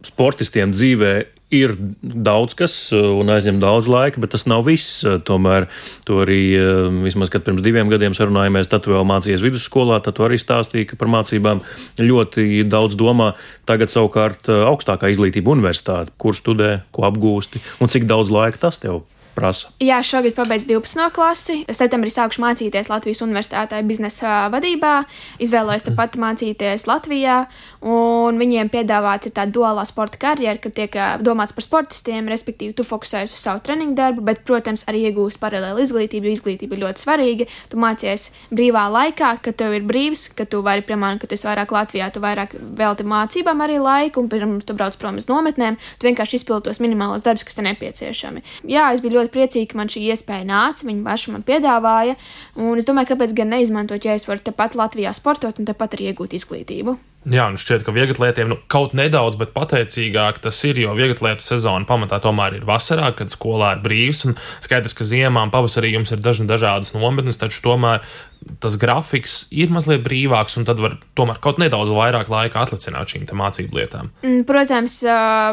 sportistiem dzīvē ir daudz kas un aizņem daudz laika, bet tas nav viss. Tomēr to arī, vismaz, kad pirms diviem gadiem sarunājāmies, tad vēl mācījies vidusskolā, tad arī stāstīji, ka par mācībām ļoti daudz domā. Tagad savukārt augstākā izglītība universitāte, kur studē, ko apgūsti un cik daudz laika tas tev prasa? Jā, šogad pabeidzu 12. klasi. Septembrī sākušu mācīties Latvijas Universitātē biznesa vadībā. Izvēlējos tepat mācīties Latvijā, un viņiem piedāvāts ir tāda duālā sporta karjera, ka tiek domāts par sportistiem, respektīvi, tu fokusējies uz savu treniņu darbu, bet, protams, arī iegūst paralēli izglītību, jo izglītība ir ļoti svarīga. Tu mācies brīvā laikā, kad tev ir brīvs, ka tu vari, piemēram, ka tu esi vairāk Latvijā, tu vairāk velti mācībām arī laiku, un pirms tu brauc prom uz nometnēm, tu vienkārši izpildi tos minimālos darbus, kas ir nepieciešami. Jā, es biju ļoti ļoti priecīga, ka man šī iespēja nāca, viņa paša man piedāvāja. Un es domāju, kāpēc gan neizmantot, ja es varu tepat Latvijā sportot un tepat arī iegūt izglītību. Jā, nu šķiet, ka vieglatlētiem nu, kaut nedaudz, bet pateicīgāk tas ir, jo vieglatlētu sezona pamatā tomēr ir vasarā, kad skolā ir brīvs. Skaidrs, ka ziemā un pavasarī jums ir dažna dažādas nometnes, taču tomēr tas grafiks ir mazliet brīvāks, un tad var tomēr kaut nedaudz vairāk laika atlicināt šīm mācību lietām. Mm, protams,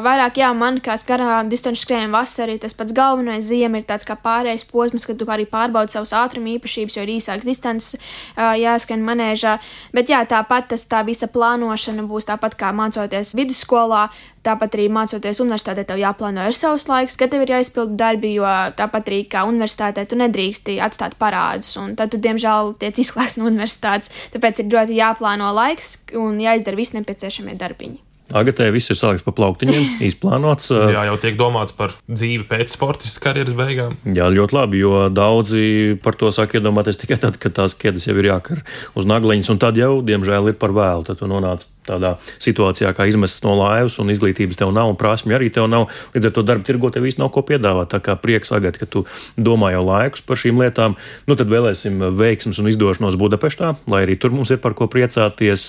vairāk, jā, man kā garām distanču skrējienam vasarī tas pats galvenais ziema ir tāds kā pārējais posms, kad tu arī pārbaudi savus ātruma īpašības, jo ir īsāks distances jāskan manēžā. Bet jā, tāpat tas tā visa plānošana būs tāpat kā mācoties vidusskolā. Tāpat arī mācoties universitātē, tev jāplāno ir savs laiks, kad tev ir jāizpilda darbi, jo tāpat arī kā universitātē tu nedrīksti atstāt parādus. Un tad tu, diemžēl, tiec izklāsts no universitātes. Tāpēc ir ļoti jāplāno laiks un jāizdara visi nepieciešamie darbiņi. Agatē viss ir salikts pa plauktiņiem, [LAUGHS] izplānots. Jā, jau tiek domāts par dzīvi pēc sportistas karjeras beigām. Jā, ļoti labi, jo daudzi par to saka iedomāties tikai tad, kad tās ķēdes jau ir jākar uz nagliņas, un tad jau, diemžēl, ir par vēlu. Tad tu nonāc tādā situācijā, kā izmests no laivas, un izglītības tev nav, un prasmi arī tev nav. Līdz ar to darba tirgo tev īsti nav ko piedāvāt. Tā kā prieks agāt, ka tu domā jau laikus par šīm lietām. Nu, tad vēlēsim veiksmus un izdošanos Budapeštā, lai arī tur mums ir par ko priecāties,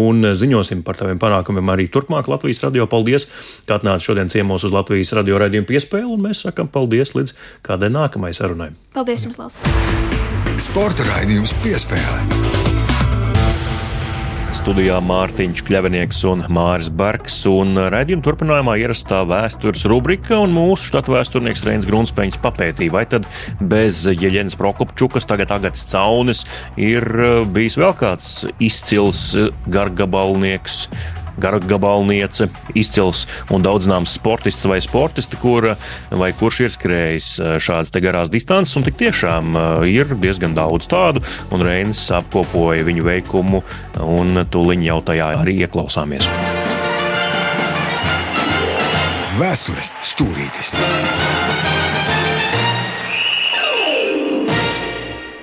un ziņosim par taviem panākumiem arī turpmāk Latvijas radio. Paldies, ka atnāci šodien ciemos uz Latvijas radio raidījumu piespēli, un mēs sakam paldies līdz kādai nākamajai sarunai. Paldies jums, Lals! Sporta raidījums piespēle. Studijā Mārtiņš Kļavinieks un Māris Bergs, un raidījuma turpinājumā ierastā vēstures rubrika, un mūsu štata vēsturnieks Reins Grunspēņš papētīja, vai tad bez Jeļenas Prokopčukas, tagad Agats Caunis, ir bijis vēl kāds izcils gargabalnieks, gargabalniece, izcils un daudz zināms sportists vai sportisti, kur, vai kurš ir skrējis eh, šādas garās distances. Un tik tiešām eh, ir diezgan daudz tādu, un Reinis apkopoja viņu veikumu, un tūliņ jau tajā arī ieklausāmies. Vēstures stūrītis!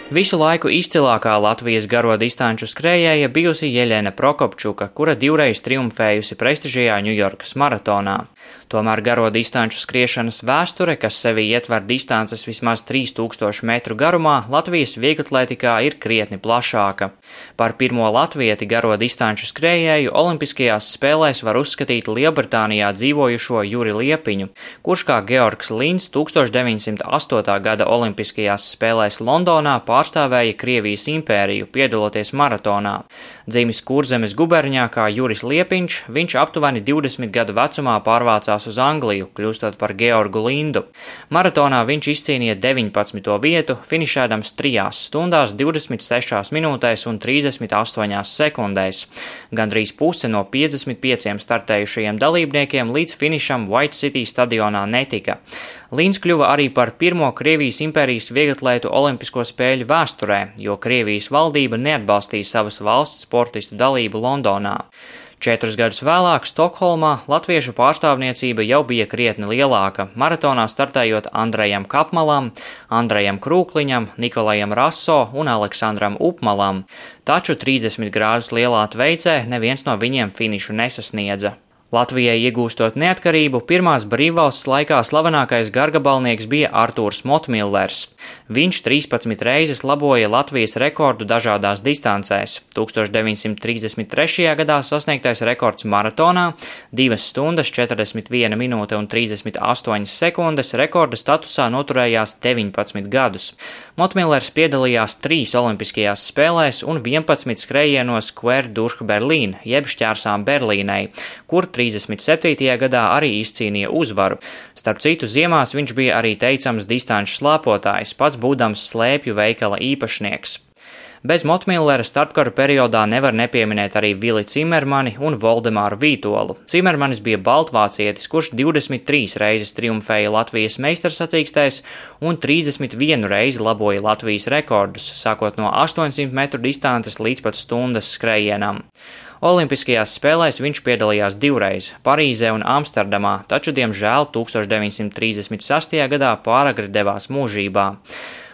Visu laiku izcilākā Latvijas garo distanču skrējēja bijusi Jeļena Prokopčuka, kura divreiz triumfējusi prestižajā Ņujorkas maratonā. Tomēr garo distanču skriešanas vēsture, kas sevi ietver distances vismaz 3000 metru garumā, Latvijas vieglatlētikā ir krietni plašāka. Par pirmo latvieti garo distanču skrējēju Olimpiskajās spēlēs var uzskatīt Lielbritānijā dzīvojušo Juri Liepiņu, kurš kā Georgs Lins 1908. gada Olimpiskajās spēlēs Londonā pārstāvēja Krievijas impēriju, piedaloties maratonā. Dzīvis Kurzemes guberņā kā Juris Liepiņš, viņš aptuveni 20 gadu vecumā pārvācās devās uz Angliju, kļūstot par Georgu Lindu. Maratonā viņš izcīnīja 19. vietu, finišēdams 3 stundās, 26 minūtēs un 38 sekundēs. Gandrīz puse no 55 startējušajiem dalībniekiem līdz finišam White City stadionā netika. Līns kļuva arī par pirmo Krievijas impērijas vieglatlētu olimpisko spēļu vēsturē, jo Krievijas valdība neatbalstīja savas valsts sportistu dalību Londonā. Četrus gadus vēlāk Stokholmā latviešu pārstāvniecība jau bija krietni lielāka, maratonā startējot Andrejam Kapmalam, Andrejam Krūkliņam, Nikolajam Raso un Aleksandram Upmalam, taču 30 grādus lielā tveicē neviens no viņiem finišu nesasniedza. Latvijai iegūstot neatkarību, pirmās brīvvalsts laikā slavenākais gargabalnieks bija Artūrs Motmillers. Viņš 13 reizes laboja Latvijas rekordu dažādās distancēs. 1933. gadā sasniegtais rekords maratonā - 2 stundas 41 minūte un 38 sekundes rekorda statusā noturējās 19 gadus. Motmillers piedalījās trīs olimpiskajās spēlēs un 11 skrējienos Quer durch Berlīn, jeb šķērsām Berlīnei, kur 37. gadā arī izcīnīja uzvaru. Starp citu, ziemās viņš bija arī teicams distanču slāpotājs, pats būdams slēpju veikala īpašnieks. Bez Motmillera starpkara periodā nevar nepieminēt arī Vili Cimermani un Voldemāru Vītolu. Cimermanis bija baltvācietis, kurš 23 reizes triumfēja Latvijas meistarsacīkstēs un 31 reizi laboja Latvijas rekordus, sākot no 800 metru distances līdz pat stundas skrējienam. Olimpiskajās spēlēs viņš piedalījās divreiz - Parīzē un Amsterdamā, taču, diemžēl, 1936. gadā pāragri devās mūžībā.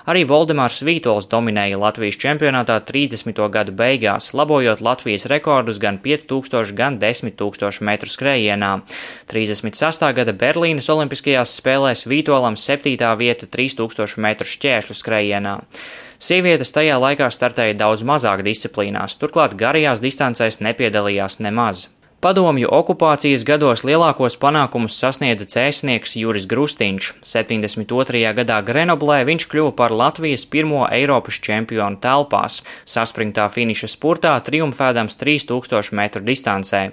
Arī Voldemārs Vītols dominēja Latvijas čempionātā 30. gadu beigās, labojot Latvijas rekordus gan 5000, gan 10 000 metru skrējienā. 36. gada Berlīnas Olimpiskajās spēlēs Vītolam 7. vieta 3000 metru šķēršļu skrējienā. Sievietes tajā laikā startēja daudz mazāk disciplīnās, turklāt garajās distancēs nepiedalījās nemaz. Padomju okupācijas gados lielākos panākumus sasniedza cēsnieks Juris Grustīņš. 72. gadā Grenoblē viņš kļuva par Latvijas pirmo Eiropas čempionu telpās, saspringtā finiša spurtā triumfēdams 3000 metru distancē.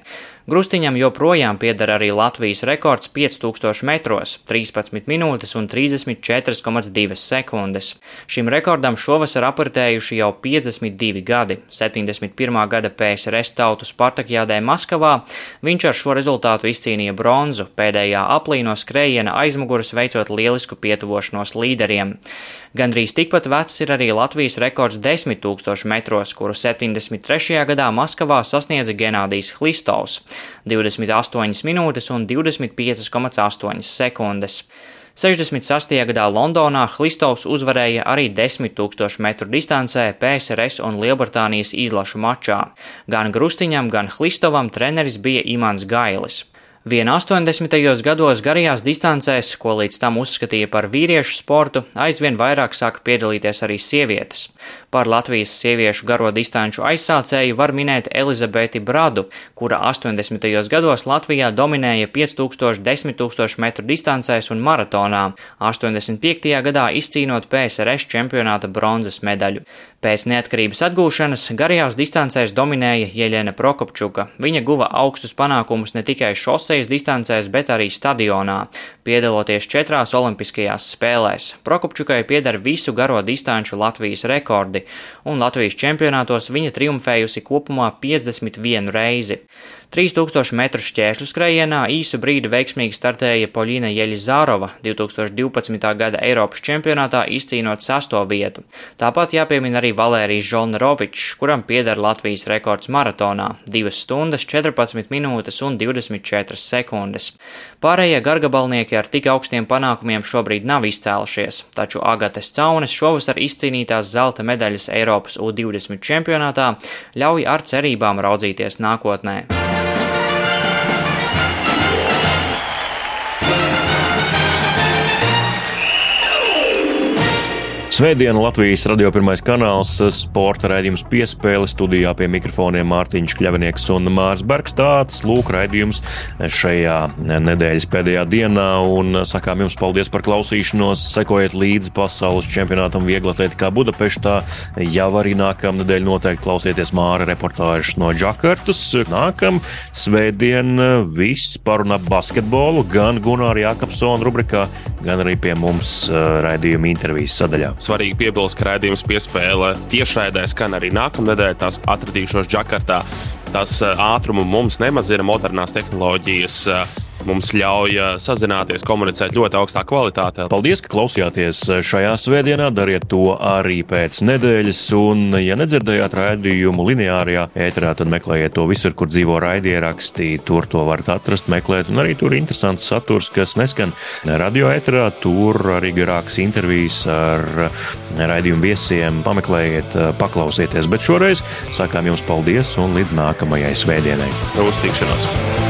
Grustiņam joprojām pieder arī Latvijas rekords 5000 metros - 13 minūtes un 34,2 sekundes. Šim rekordam šovasar apritējuši jau 52 gadi. 71. gada PSRS tautu Spartakjādē Maskavā viņš ar šo rezultātu izcīnīja bronzu, pēdējā aplī no skrējiena aizmuguras veicot lielisku pietuvošanos līderiem. Gandrīz tikpat vecs ir arī Latvijas rekords 10 000 metros, kuru 73. gadā Maskavā sasniedza Genādijs Hlistovs. 28 minūtes un 25,8 sekundes. 68. gadā Londonā Hlistovs uzvarēja arī 10 000 metru distancē PSRS un Lielbritānijas izlašu mačā. Gan Grustiņam, gan Hlistovam treneris bija Imants Gailis. Vien 80. gados garajās distancēs, ko līdz tam uzskatīja par vīriešu sportu, aizvien vairāk sāka piedalīties arī sievietes. Par Latvijas sieviešu garo distanču aizsācēju var minēt Elizabeti Bradu, kura 80. gados Latvijā dominēja 5000, 10 000 metru distancēs un maratonā, 85. gadā izcīnot PSRS čempionāta bronzas medaļu. Pēc neatkarības atgūšanas garajās distancēs dominēja Jeļena Prokopčuka. Viņa guva augstus panākumus ne tikai šosejas distancēs, bet arī stadionā, piedaloties četrās olimpiskajās spēlēs. Prokopčukai pieder visu garo distanču Latvijas rekordi, un Latvijas čempionātos viņa triumfējusi kopumā 51 reizi. 3000 metru šķēršļu skrējienā īsu brīdi veiksmīgi startēja Poļina Jeļizārova 2012. gada Eiropas čempionātā izcīnot sasto vietu. Tāpat jāpiemina arī Valērijas Žolnerovičs, kuram pieder Latvijas rekords maratonā - 2 stundas 14 minūtes un 24 sekundes. Pārējie gargabalnieki ar tik augstiem panākumiem šobrīd nav izcēlušies, taču Agates Caunes šovasar izcīnītās zelta medaļas Eiropas U20 čempionātā ļauj ar cerībām raudzīties nākotnē. Svētdiena Latvijas radio pirmais kanāls, sporta raidījums piespēle studijā pie mikrofoniem Mārtiņš Kļavinieks un Mārs Bergs. Tāds lūk raidījums šajā nedēļas pēdējā dienā un sakām jums paldies par klausīšanos. Sekojiet līdzi pasaules čempionātam vieglatlētikā Budapeštā. Jau arī nākamā nedēļa noteikti klausieties Māra reportāžas no Džakartas. Nākam svētdien viss parunā basketbolu gan Gunāra Jākapsona rubrikā, gan arī pie mums raidījuma intervijas sadaļā. Svarīgi piebilst, ka raidījums piespēle tiešraidē skan arī nākamnedēļ. Tās atradīšos Džakartā. Tas ātrumu mums nemazina modernās tehnoloģijas mums ļauj eh, sazināties, komunicēt ļoti augstā kvalitātē. Paldies, ka klausījāties šajā svētdienā. Dariet to arī pēc nedēļas. Un, ja nedzirdējāt raidījumu lineārajā ēterā, tad meklējiet to visur, kur dzīvo raidierakstī. Tur to varat atrast, meklēt. Un arī tur ir interesants saturs, kas neskan radio ēterā. Tur arī garāks intervijas ar raidījumu viesiem. Pameklējiet, paklausieties. Bet šoreiz sakām jums paldies un līdz nākamajai svētdienai. Uz tikšanos!